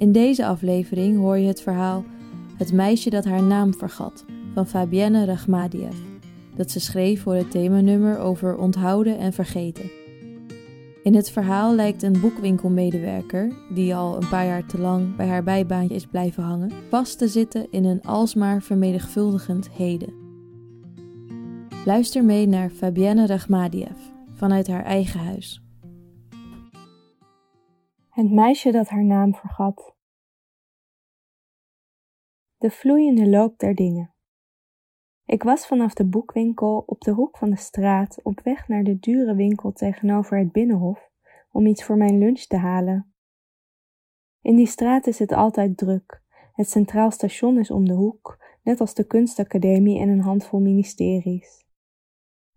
In deze aflevering hoor je het verhaal Het meisje dat haar naam vergat van Fabienne Rachmadiev, dat ze schreef voor het themanummer over onthouden en vergeten. In het verhaal lijkt een boekwinkelmedewerker, die al een paar jaar te lang bij haar bijbaantje is blijven hangen, vast te zitten in een alsmaar vermenigvuldigend heden. Luister mee naar Fabienne Rachmadiev vanuit haar eigen huis. Het meisje dat haar naam vergat. De vloeiende loop der dingen. Ik was vanaf de boekwinkel op de hoek van de straat op weg naar de dure winkel tegenover het binnenhof om iets voor mijn lunch te halen. In die straat is het altijd druk. Het centraal station is om de hoek, net als de kunstacademie en een handvol ministeries.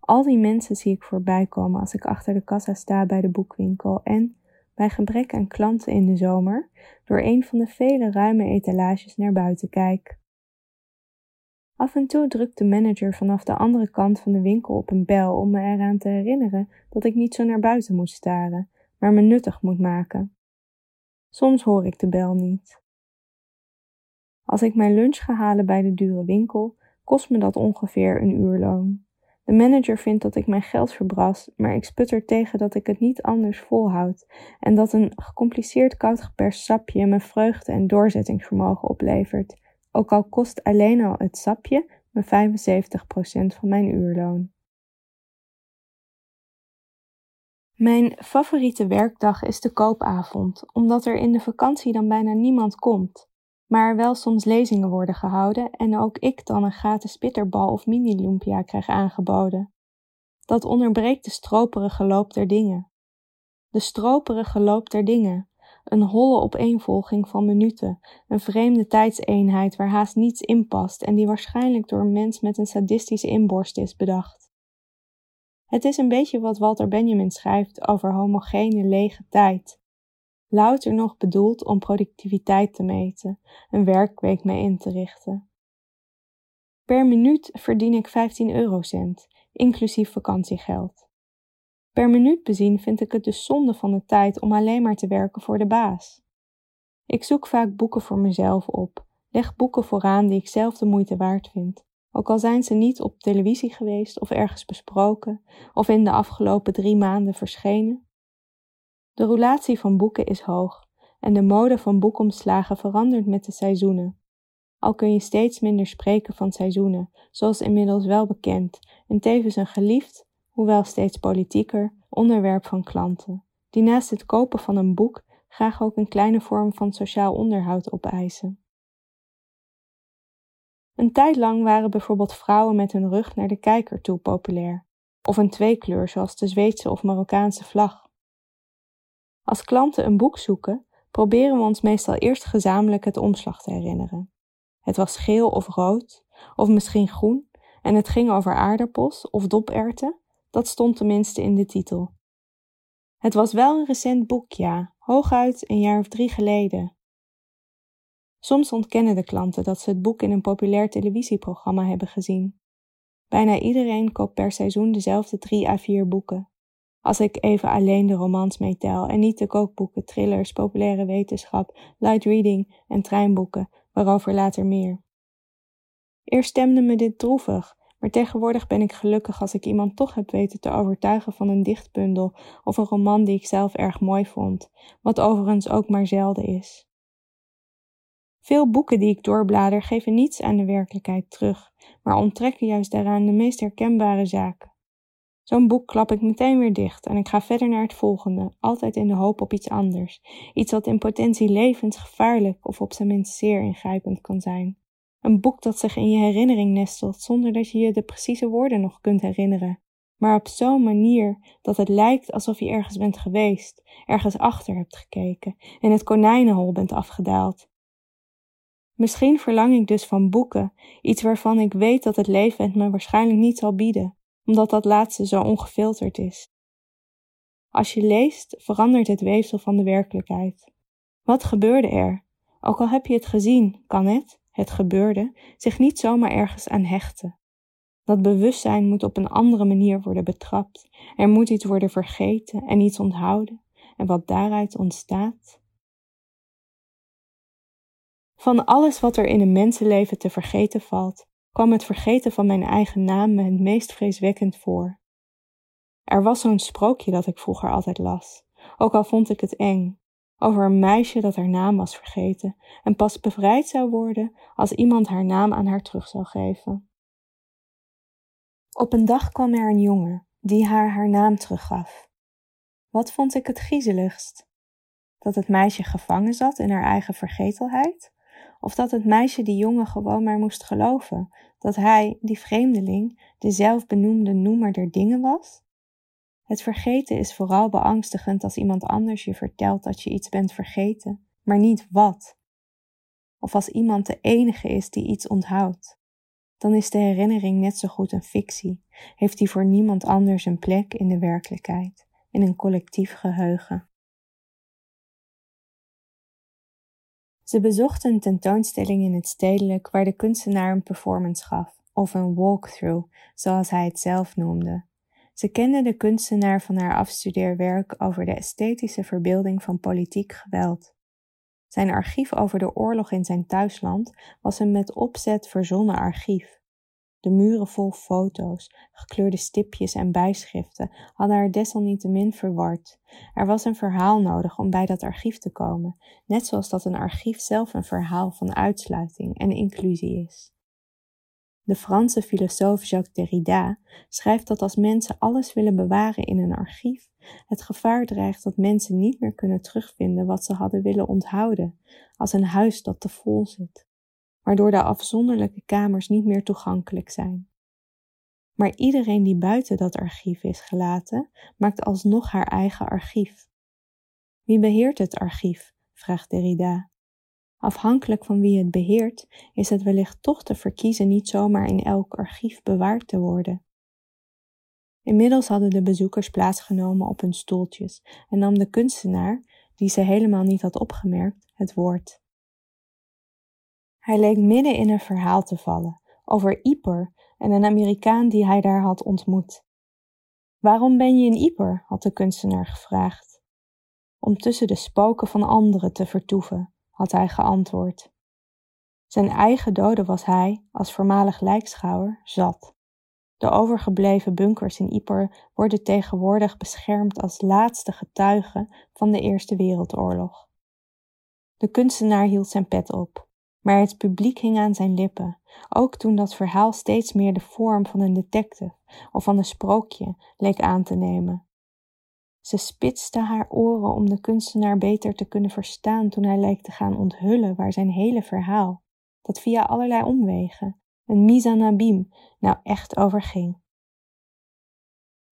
Al die mensen zie ik voorbij komen als ik achter de kassa sta bij de boekwinkel en, bij gebrek aan klanten in de zomer, door een van de vele ruime etalages naar buiten kijk. Af en toe drukt de manager vanaf de andere kant van de winkel op een bel om me eraan te herinneren dat ik niet zo naar buiten moet staren, maar me nuttig moet maken. Soms hoor ik de bel niet. Als ik mijn lunch ga halen bij de dure winkel, kost me dat ongeveer een uurloon. De manager vindt dat ik mijn geld verbras, maar ik sput er tegen dat ik het niet anders volhoud en dat een gecompliceerd koud geperst sapje me vreugde en doorzettingsvermogen oplevert, ook al kost alleen al het sapje me 75% van mijn uurloon. Mijn favoriete werkdag is de koopavond, omdat er in de vakantie dan bijna niemand komt maar er wel soms lezingen worden gehouden en ook ik dan een gratis bitterbal of mini-lumpia krijg aangeboden. Dat onderbreekt de stroperige loop der dingen. De stroperige loop der dingen, een holle opeenvolging van minuten, een vreemde tijdseenheid waar haast niets in past en die waarschijnlijk door een mens met een sadistische inborst is bedacht. Het is een beetje wat Walter Benjamin schrijft over homogene lege tijd, louter nog bedoeld om productiviteit te meten, een werkweek mee in te richten. Per minuut verdien ik 15 eurocent, inclusief vakantiegeld. Per minuut bezien vind ik het dus zonde van de tijd om alleen maar te werken voor de baas. Ik zoek vaak boeken voor mezelf op, leg boeken vooraan die ik zelf de moeite waard vind, ook al zijn ze niet op televisie geweest of ergens besproken of in de afgelopen drie maanden verschenen. De roulatie van boeken is hoog en de mode van boekomslagen verandert met de seizoenen. Al kun je steeds minder spreken van seizoenen, zoals inmiddels wel bekend, en tevens een geliefd, hoewel steeds politieker, onderwerp van klanten, die naast het kopen van een boek graag ook een kleine vorm van sociaal onderhoud opeisen. Een tijd lang waren bijvoorbeeld vrouwen met hun rug naar de kijker toe populair, of een tweekleur zoals de Zweedse of Marokkaanse vlag. Als klanten een boek zoeken, proberen we ons meestal eerst gezamenlijk het omslag te herinneren. Het was geel of rood, of misschien groen, en het ging over aardappels of doperten, dat stond tenminste in de titel. Het was wel een recent boek, ja, hooguit een jaar of drie geleden. Soms ontkennen de klanten dat ze het boek in een populair televisieprogramma hebben gezien. Bijna iedereen koopt per seizoen dezelfde drie à vier boeken. Als ik even alleen de romans meetel en niet de kookboeken, thrillers, populaire wetenschap, light reading en treinboeken, waarover later meer. Eerst stemde me dit droevig, maar tegenwoordig ben ik gelukkig als ik iemand toch heb weten te overtuigen van een dichtbundel of een roman die ik zelf erg mooi vond, wat overigens ook maar zelden is. Veel boeken die ik doorblader geven niets aan de werkelijkheid terug, maar onttrekken juist daaraan de meest herkenbare zaken. Zo'n boek klap ik meteen weer dicht en ik ga verder naar het volgende, altijd in de hoop op iets anders. Iets wat in potentie levensgevaarlijk of op zijn minst zeer ingrijpend kan zijn. Een boek dat zich in je herinnering nestelt zonder dat je je de precieze woorden nog kunt herinneren. maar op zo'n manier dat het lijkt alsof je ergens bent geweest, ergens achter hebt gekeken en het konijnenhol bent afgedaald. Misschien verlang ik dus van boeken, iets waarvan ik weet dat het leven het me waarschijnlijk niet zal bieden, omdat dat laatste zo ongefilterd is. Als je leest, verandert het weefsel van de werkelijkheid. Wat gebeurde er? Ook al heb je het gezien, kan het, het gebeurde, zich niet zomaar ergens aan hechten. Dat bewustzijn moet op een andere manier worden betrapt. Er moet iets worden vergeten en iets onthouden. En wat daaruit ontstaat. Van alles wat er in een mensenleven te vergeten valt, kwam het vergeten van mijn eigen naam me het meest vreeswekkend voor. Er was zo'n sprookje dat ik vroeger altijd las, ook al vond ik het eng, over een meisje dat haar naam was vergeten en pas bevrijd zou worden als iemand haar naam aan haar terug zou geven. Op een dag kwam er een jongen die haar haar naam teruggaf. Wat vond ik het griezeligst? Dat het meisje gevangen zat in haar eigen vergetelheid? Of dat het meisje die jongen gewoon maar moest geloven dat hij, die vreemdeling, de zelfbenoemde noemer der dingen was? Het vergeten is vooral beangstigend als iemand anders je vertelt dat je iets bent vergeten, maar niet wat. Of als iemand de enige is die iets onthoudt dan is de herinnering net zo goed een fictie, heeft die voor niemand anders een plek in de werkelijkheid, in een collectief geheugen. Ze bezocht een tentoonstelling in het stedelijk waar de kunstenaar een performance gaf, of een walkthrough, zoals hij het zelf noemde. Ze kende de kunstenaar van haar afstudeerwerk over de esthetische verbeelding van politiek geweld. Zijn archief over de oorlog in zijn thuisland was een met opzet verzonnen archief. De muren vol foto's, gekleurde stipjes en bijschriften hadden haar desalniettemin verward. Er was een verhaal nodig om bij dat archief te komen, net zoals dat een archief zelf een verhaal van uitsluiting en inclusie is. De Franse filosoof Jacques Derrida schrijft dat als mensen alles willen bewaren in een archief, het gevaar dreigt dat mensen niet meer kunnen terugvinden wat ze hadden willen onthouden, als een huis dat te vol zit, waardoor de afzonderlijke kamers niet meer toegankelijk zijn. Maar iedereen die buiten dat archief is gelaten, maakt alsnog haar eigen archief. Wie beheert het archief? vraagt Derrida. Afhankelijk van wie het beheert, is het wellicht toch te verkiezen niet zomaar in elk archief bewaard te worden. Inmiddels hadden de bezoekers plaatsgenomen op hun stoeltjes en nam de kunstenaar, die ze helemaal niet had opgemerkt, het woord. Hij leek midden in een verhaal te vallen over Ieper en een Amerikaan die hij daar had ontmoet. Waarom ben je in Ieper? had de kunstenaar gevraagd. Om tussen de spoken van anderen te vertoeven, had hij geantwoord. Zijn eigen doden was hij, als voormalig lijkschouwer, zat. De overgebleven bunkers in Ypres worden tegenwoordig beschermd als laatste getuigen van de Eerste Wereldoorlog. De kunstenaar hield zijn pet op, maar het publiek hing aan zijn lippen, ook toen dat verhaal steeds meer de vorm van een detective of van een sprookje leek aan te nemen. Ze spitste haar oren om de kunstenaar beter te kunnen verstaan toen hij leek te gaan onthullen waar zijn hele verhaal, dat via allerlei omwegen, een mise en abîme, nou echt overging.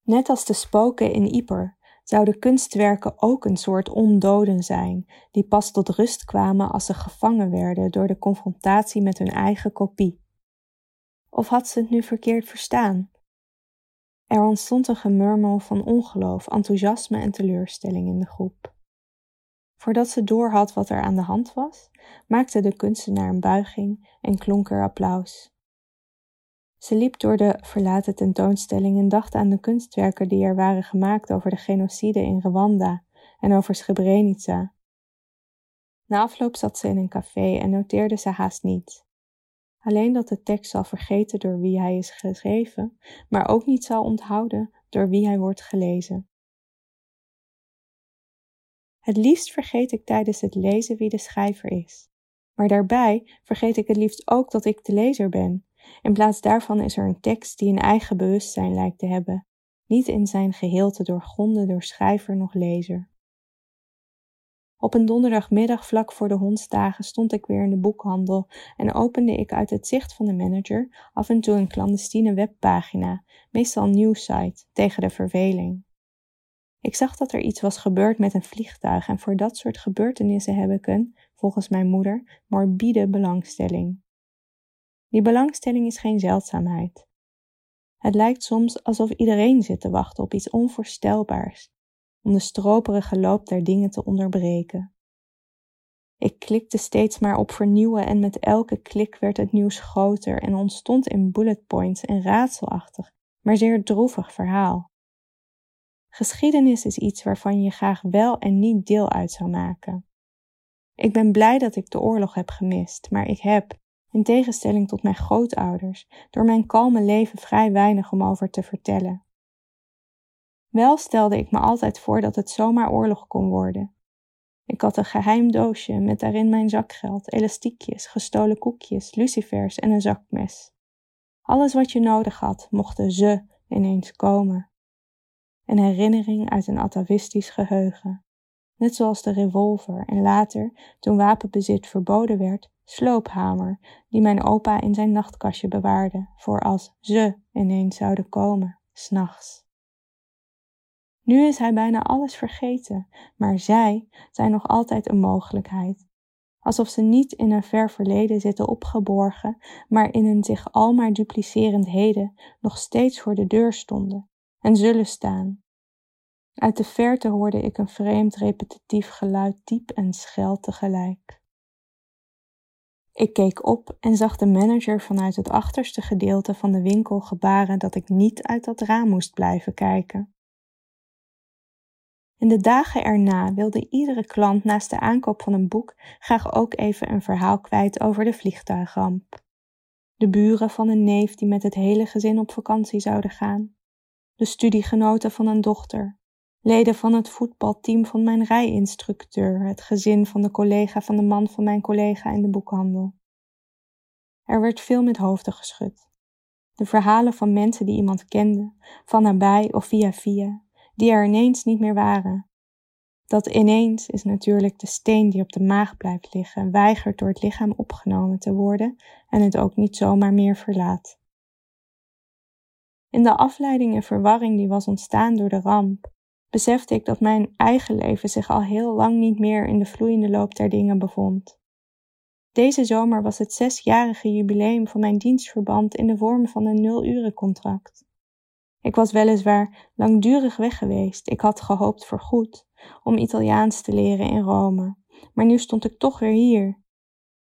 Net als de spoken in Yper zouden kunstwerken ook een soort ondoden zijn, die pas tot rust kwamen als ze gevangen werden door de confrontatie met hun eigen kopie. Of had ze het nu verkeerd verstaan? Er ontstond een gemurmel van ongeloof, enthousiasme en teleurstelling in de groep. Voordat ze doorhad wat er aan de hand was, maakte de kunstenaar een buiging en klonk er applaus. Ze liep door de verlaten tentoonstelling en dacht aan de kunstwerken die er waren gemaakt over de genocide in Rwanda en over Srebrenica. Na afloop zat ze in een café en noteerde ze haast niets. Alleen dat de tekst zal vergeten door wie hij is geschreven, maar ook niet zal onthouden door wie hij wordt gelezen. Het liefst vergeet ik tijdens het lezen wie de schrijver is. Maar daarbij vergeet ik het liefst ook dat ik de lezer ben. In plaats daarvan is er een tekst die een eigen bewustzijn lijkt te hebben, niet in zijn geheel te doorgronden door schrijver nog lezer. Op een donderdagmiddag vlak voor de hondsdagen stond ik weer in de boekhandel en opende ik uit het zicht van de manager af en toe een clandestine webpagina, meestal een nieuwssite, tegen de verveling. Ik zag dat er iets was gebeurd met een vliegtuig en voor dat soort gebeurtenissen heb ik een, volgens mijn moeder, morbide belangstelling. Die belangstelling is geen zeldzaamheid. Het lijkt soms alsof iedereen zit te wachten op iets onvoorstelbaars, om de stroperige loop der dingen te onderbreken. Ik klikte steeds maar op vernieuwen en met elke klik werd het nieuws groter en ontstond in bullet points een raadselachtig, maar zeer droevig verhaal. Geschiedenis is iets waarvan je graag wel en niet deel uit zou maken. Ik ben blij dat ik de oorlog heb gemist, maar ik heb, in tegenstelling tot mijn grootouders, door mijn kalme leven vrij weinig om over te vertellen. Wel stelde ik me altijd voor dat het zomaar oorlog kon worden. Ik had een geheim doosje met daarin mijn zakgeld, elastiekjes, gestolen koekjes, lucifers en een zakmes. Alles wat je nodig had, mochten ze ineens komen. Een herinnering uit een atavistisch geheugen. Net zoals de revolver en later, toen wapenbezit verboden werd, sloophamer, die mijn opa in zijn nachtkastje bewaarde, voor als ze ineens zouden komen, s'nachts. Nu is hij bijna alles vergeten, maar zij zijn nog altijd een mogelijkheid. Alsof ze niet in een ver verleden zitten opgeborgen, maar in een zich almaar duplicerend heden nog steeds voor de deur stonden en zullen staan. Uit de verte hoorde ik een vreemd repetitief geluid diep en schel tegelijk. Ik keek op en zag de manager vanuit het achterste gedeelte van de winkel gebaren dat ik niet uit dat raam moest blijven kijken. In de dagen erna wilde iedere klant naast de aankoop van een boek graag ook even een verhaal kwijt over de vliegtuigramp. De buren van een neef die met het hele gezin op vakantie zouden gaan. De studiegenoten van een dochter. Leden van het voetbalteam van mijn rijinstructeur. Het gezin van de collega van de man van mijn collega in de boekhandel. Er werd veel met hoofden geschud. De verhalen van mensen die iemand kenden, van nabij of via via, die er ineens niet meer waren. Dat ineens is natuurlijk de steen die op de maag blijft liggen, weigert door het lichaam opgenomen te worden en het ook niet zomaar meer verlaat. In de afleiding en verwarring die was ontstaan door de ramp, besefte ik dat mijn eigen leven zich al heel lang niet meer in de vloeiende loop der dingen bevond. Deze zomer was het zesjarige jubileum van mijn dienstverband in de vorm van een nul-urencontract. Ik was weliswaar langdurig weg geweest. Ik had gehoopt voor goed om Italiaans te leren in Rome. Maar nu stond ik toch weer hier.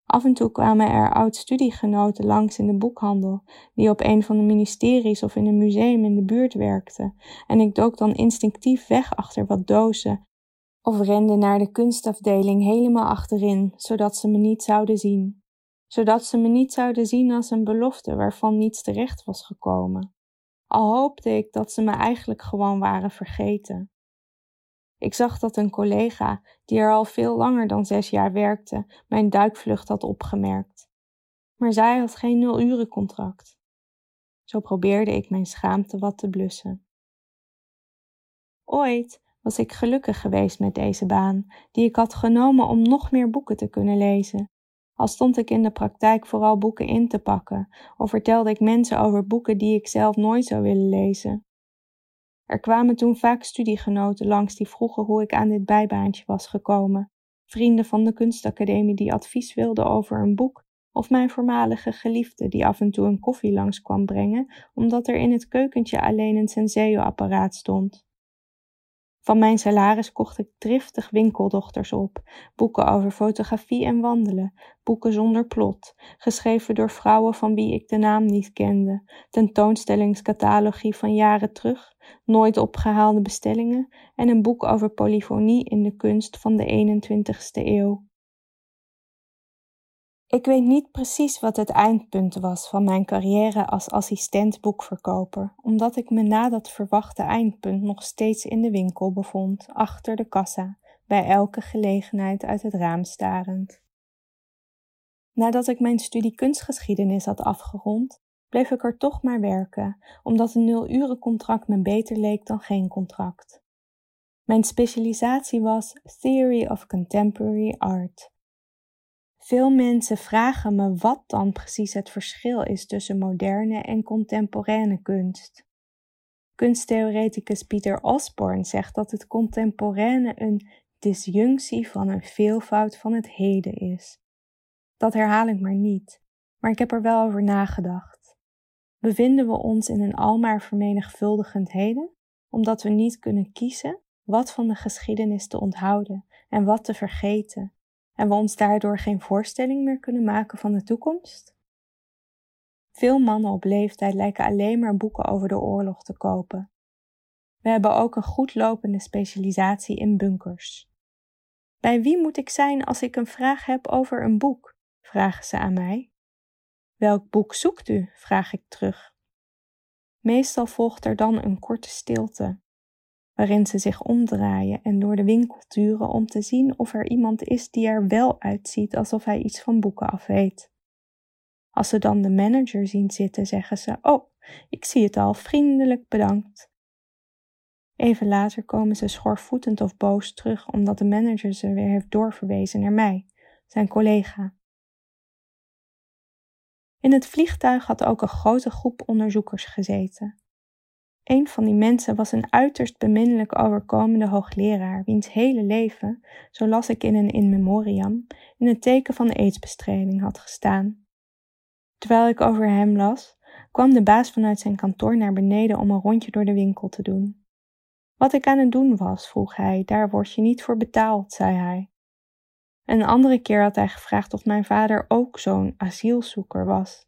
Af en toe kwamen er oud-studiegenoten langs in de boekhandel, die op een van de ministeries of in een museum in de buurt werkten, en ik dook dan instinctief weg achter wat dozen of rende naar de kunstafdeling helemaal achterin, zodat ze me niet zouden zien. Zodat ze me niet zouden zien als een belofte waarvan niets terecht was gekomen al hoopte ik dat ze me eigenlijk gewoon waren vergeten. Ik zag dat een collega, die er al veel langer dan zes jaar werkte, mijn duikvlucht had opgemerkt. Maar zij had geen nul-urencontract. Zo probeerde ik mijn schaamte wat te blussen. Ooit was ik gelukkig geweest met deze baan, die ik had genomen om nog meer boeken te kunnen lezen, al stond ik in de praktijk vooral boeken in te pakken, of vertelde ik mensen over boeken die ik zelf nooit zou willen lezen. Er kwamen toen vaak studiegenoten langs die vroegen hoe ik aan dit bijbaantje was gekomen, vrienden van de kunstacademie die advies wilden over een boek, of mijn voormalige geliefde die af en toe een koffie langs kwam brengen, omdat er in het keukentje alleen een Senseo-apparaat stond. Van mijn salaris kocht ik driftig winkeldochters op, boeken over fotografie en wandelen, boeken zonder plot, geschreven door vrouwen van wie ik de naam niet kende, tentoonstellingscatalogie van jaren terug, nooit opgehaalde bestellingen. En een boek over polyfonie in de kunst van de 21ste eeuw. Ik weet niet precies wat het eindpunt was van mijn carrière als assistent boekverkoper, omdat ik me na dat verwachte eindpunt nog steeds in de winkel bevond, achter de kassa, bij elke gelegenheid uit het raam starend. Nadat ik mijn studie kunstgeschiedenis had afgerond, bleef ik er toch maar werken, omdat een nul-uren contract me beter leek dan geen contract. Mijn specialisatie was Theory of Contemporary Art. Veel mensen vragen me wat dan precies het verschil is tussen moderne en contemporaine kunst. Kunsttheoreticus Pieter Osborne zegt dat het contemporaine een disjunctie van een veelvoud van het heden is. Dat herhaal ik maar niet, maar ik heb er wel over nagedacht. Bevinden we ons in een almaar vermenigvuldigend heden, omdat we niet kunnen kiezen wat van de geschiedenis te onthouden en wat te vergeten, en we ons daardoor geen voorstelling meer kunnen maken van de toekomst? Veel mannen op leeftijd lijken alleen maar boeken over de oorlog te kopen. We hebben ook een goed lopende specialisatie in bunkers. Bij wie moet ik zijn als ik een vraag heb over een boek? vragen ze aan mij. Welk boek zoekt u? vraag ik terug. Meestal volgt er dan een korte stilte, waarin ze zich omdraaien en door de winkel turen om te zien of er iemand is die er wel uitziet alsof hij iets van boeken af weet. Als ze dan de manager zien zitten, zeggen ze: Oh, ik zie het al, vriendelijk bedankt. Even later komen ze schorvoetend of boos terug omdat de manager ze weer heeft doorverwezen naar mij, zijn collega. In het vliegtuig had ook een grote groep onderzoekers gezeten. Een van die mensen was een uiterst beminnelijk overkomende hoogleraar, wiens hele leven, zo las ik in een in memoriam, in het teken van de aidsbestrijding had gestaan. Terwijl ik over hem las, kwam de baas vanuit zijn kantoor naar beneden om een rondje door de winkel te doen. Wat ik aan het doen was, vroeg hij, daar word je niet voor betaald, zei hij. Een andere keer had hij gevraagd of mijn vader ook zo'n asielzoeker was.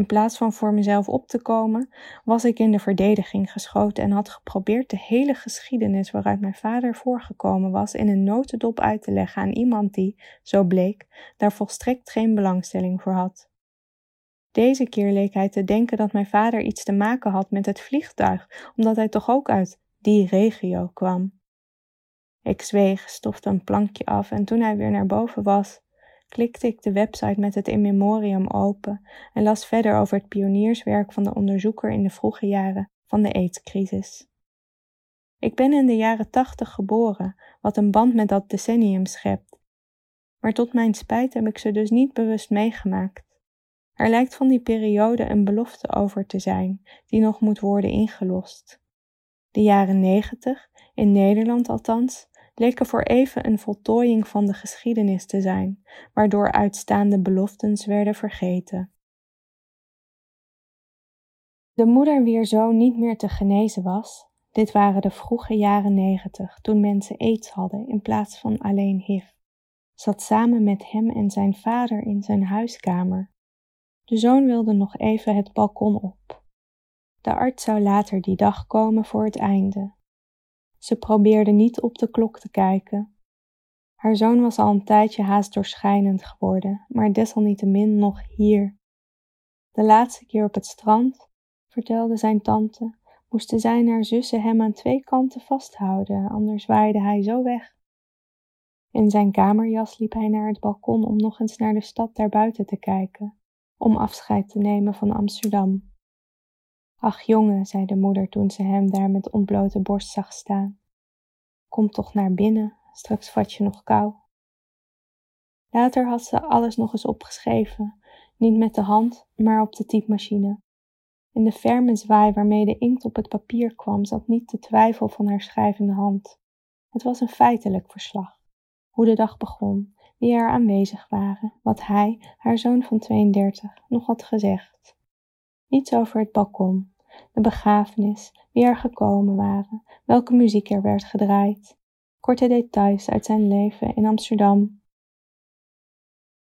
In plaats van voor mezelf op te komen, was ik in de verdediging geschoten en had geprobeerd de hele geschiedenis waaruit mijn vader voorgekomen was in een notendop uit te leggen aan iemand die, zo bleek, daar volstrekt geen belangstelling voor had. Deze keer leek hij te denken dat mijn vader iets te maken had met het vliegtuig, omdat hij toch ook uit die regio kwam. Ik zweeg, stofte een plankje af en toen hij weer naar boven was, klikte ik de website met het in memoriam open en las verder over het pionierswerk van de onderzoeker in de vroege jaren van de AIDS-crisis. Ik ben in de jaren tachtig geboren, wat een band met dat decennium schept. Maar tot mijn spijt heb ik ze dus niet bewust meegemaakt. Er lijkt van die periode een belofte over te zijn, die nog moet worden ingelost. De jaren negentig, in Nederland althans, leken voor even een voltooiing van de geschiedenis te zijn, waardoor uitstaande beloftes werden vergeten. De moeder wier zoon niet meer te genezen was, dit waren de vroege jaren negentig, toen mensen aids hadden in plaats van alleen HIV, zat samen met hem en zijn vader in zijn huiskamer. De zoon wilde nog even het balkon op. De arts zou later die dag komen voor het einde, ze probeerde niet op de klok te kijken. Haar zoon was al een tijdje haast doorschijnend geworden, maar desalniettemin nog hier. De laatste keer op het strand, vertelde zijn tante, moesten zijn haar zussen hem aan twee kanten vasthouden, anders waaide hij zo weg. In zijn kamerjas liep hij naar het balkon om nog eens naar de stad daarbuiten te kijken, om afscheid te nemen van Amsterdam. Ach jongen, zei de moeder toen ze hem daar met ontblote borst zag staan. Kom toch naar binnen, straks vat je nog kou. Later had ze alles nog eens opgeschreven, niet met de hand, maar op de typemachine. In de ferme zwaai waarmee de inkt op het papier kwam, zat niet de twijfel van haar schrijvende hand. Het was een feitelijk verslag. Hoe de dag begon, wie er aanwezig waren, wat hij, haar zoon van 32, nog had gezegd. Niets over het balkon, de begrafenis, wie er gekomen waren, welke muziek er werd gedraaid, korte details uit zijn leven in Amsterdam.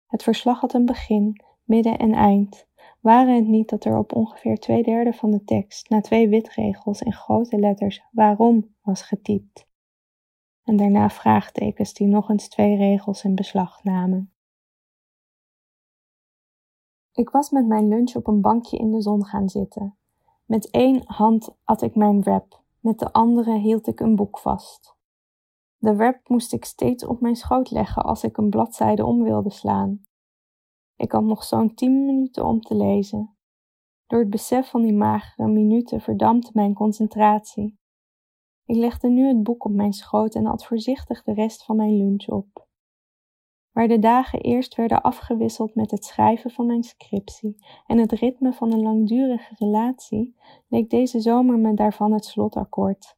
Het verslag had een begin, midden en eind. Waren het niet dat er op ongeveer twee derde van de tekst, na twee witregels in grote letters, waarom was getypt? En daarna vraagtekens die nog eens twee regels in beslag namen. Ik was met mijn lunch op een bankje in de zon gaan zitten. Met één hand at ik mijn wrap, met de andere hield ik een boek vast. De wrap moest ik steeds op mijn schoot leggen als ik een bladzijde om wilde slaan. Ik had nog zo'n tien minuten om te lezen. Door het besef van die magere minuten verdampte mijn concentratie. Ik legde nu het boek op mijn schoot en at voorzichtig de rest van mijn lunch op. Waar de dagen eerst werden afgewisseld met het schrijven van mijn scriptie en het ritme van een langdurige relatie, leek deze zomer me daarvan het slotakkoord.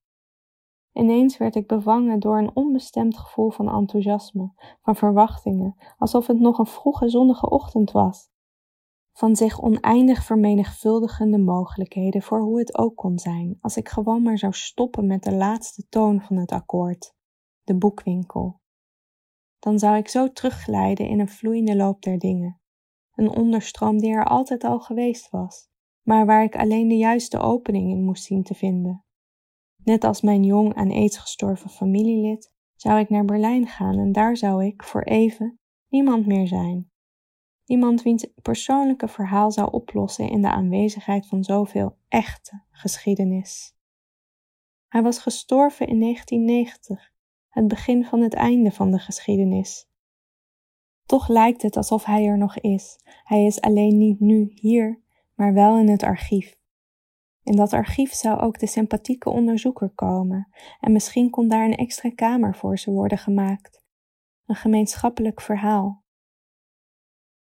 Ineens werd ik bevangen door een onbestemd gevoel van enthousiasme, van verwachtingen, alsof het nog een vroege zonnige ochtend was. Van zich oneindig vermenigvuldigende mogelijkheden voor hoe het ook kon zijn als ik gewoon maar zou stoppen met de laatste toon van het akkoord, de boekwinkel. Dan zou ik zo terugglijden in een vloeiende loop der dingen, een onderstroom die er altijd al geweest was, maar waar ik alleen de juiste opening in moest zien te vinden. Net als mijn jong aan aids gestorven familielid, zou ik naar Berlijn gaan en daar zou ik, voor even, niemand meer zijn. Iemand wiens persoonlijke verhaal zou oplossen in de aanwezigheid van zoveel echte geschiedenis. Hij was gestorven in 1990, het begin van het einde van de geschiedenis. Toch lijkt het alsof hij er nog is. Hij is alleen niet nu hier, maar wel in het archief. In dat archief zou ook de sympathieke onderzoeker komen en misschien kon daar een extra kamer voor ze worden gemaakt. Een gemeenschappelijk verhaal.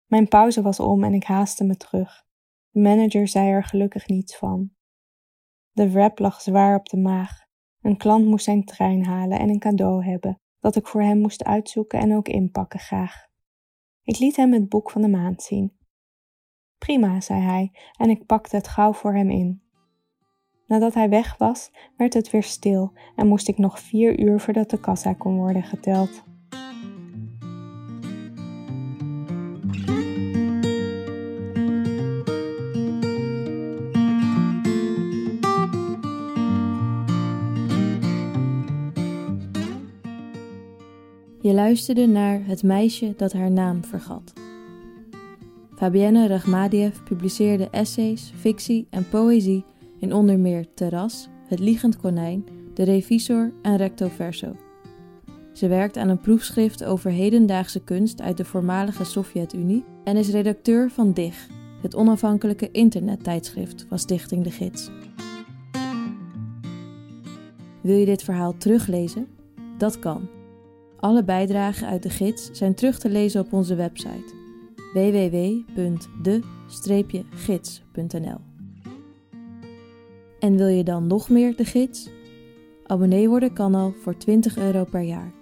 Mijn pauze was om en ik haastte me terug. De manager zei er gelukkig niets van. De wrap lag zwaar op de maag. Een klant moest zijn trein halen en een cadeau hebben, dat ik voor hem moest uitzoeken en ook inpakken graag. Ik liet hem het boek van de maand zien. Prima, zei hij, en ik pakte het gauw voor hem in. Nadat hij weg was, werd het weer stil en moest ik nog vier uur voordat de kassa kon worden geteld. Je luisterde naar Het meisje dat haar naam vergat. Fabienne Rachmadiev publiceerde essays, fictie en poëzie in onder meer Terras, Het Liegend Konijn, De Revisor en Recto Verso. Ze werkt aan een proefschrift over hedendaagse kunst uit de voormalige Sovjet-Unie en is redacteur van DIG, het onafhankelijke internettijdschrift van Stichting De Gids. Wil je dit verhaal teruglezen? Dat kan. Alle bijdragen uit de gids zijn terug te lezen op onze website www.de-gids.nl. En wil je dan nog meer de gids? Abonnee worden kan al voor 20 euro per jaar.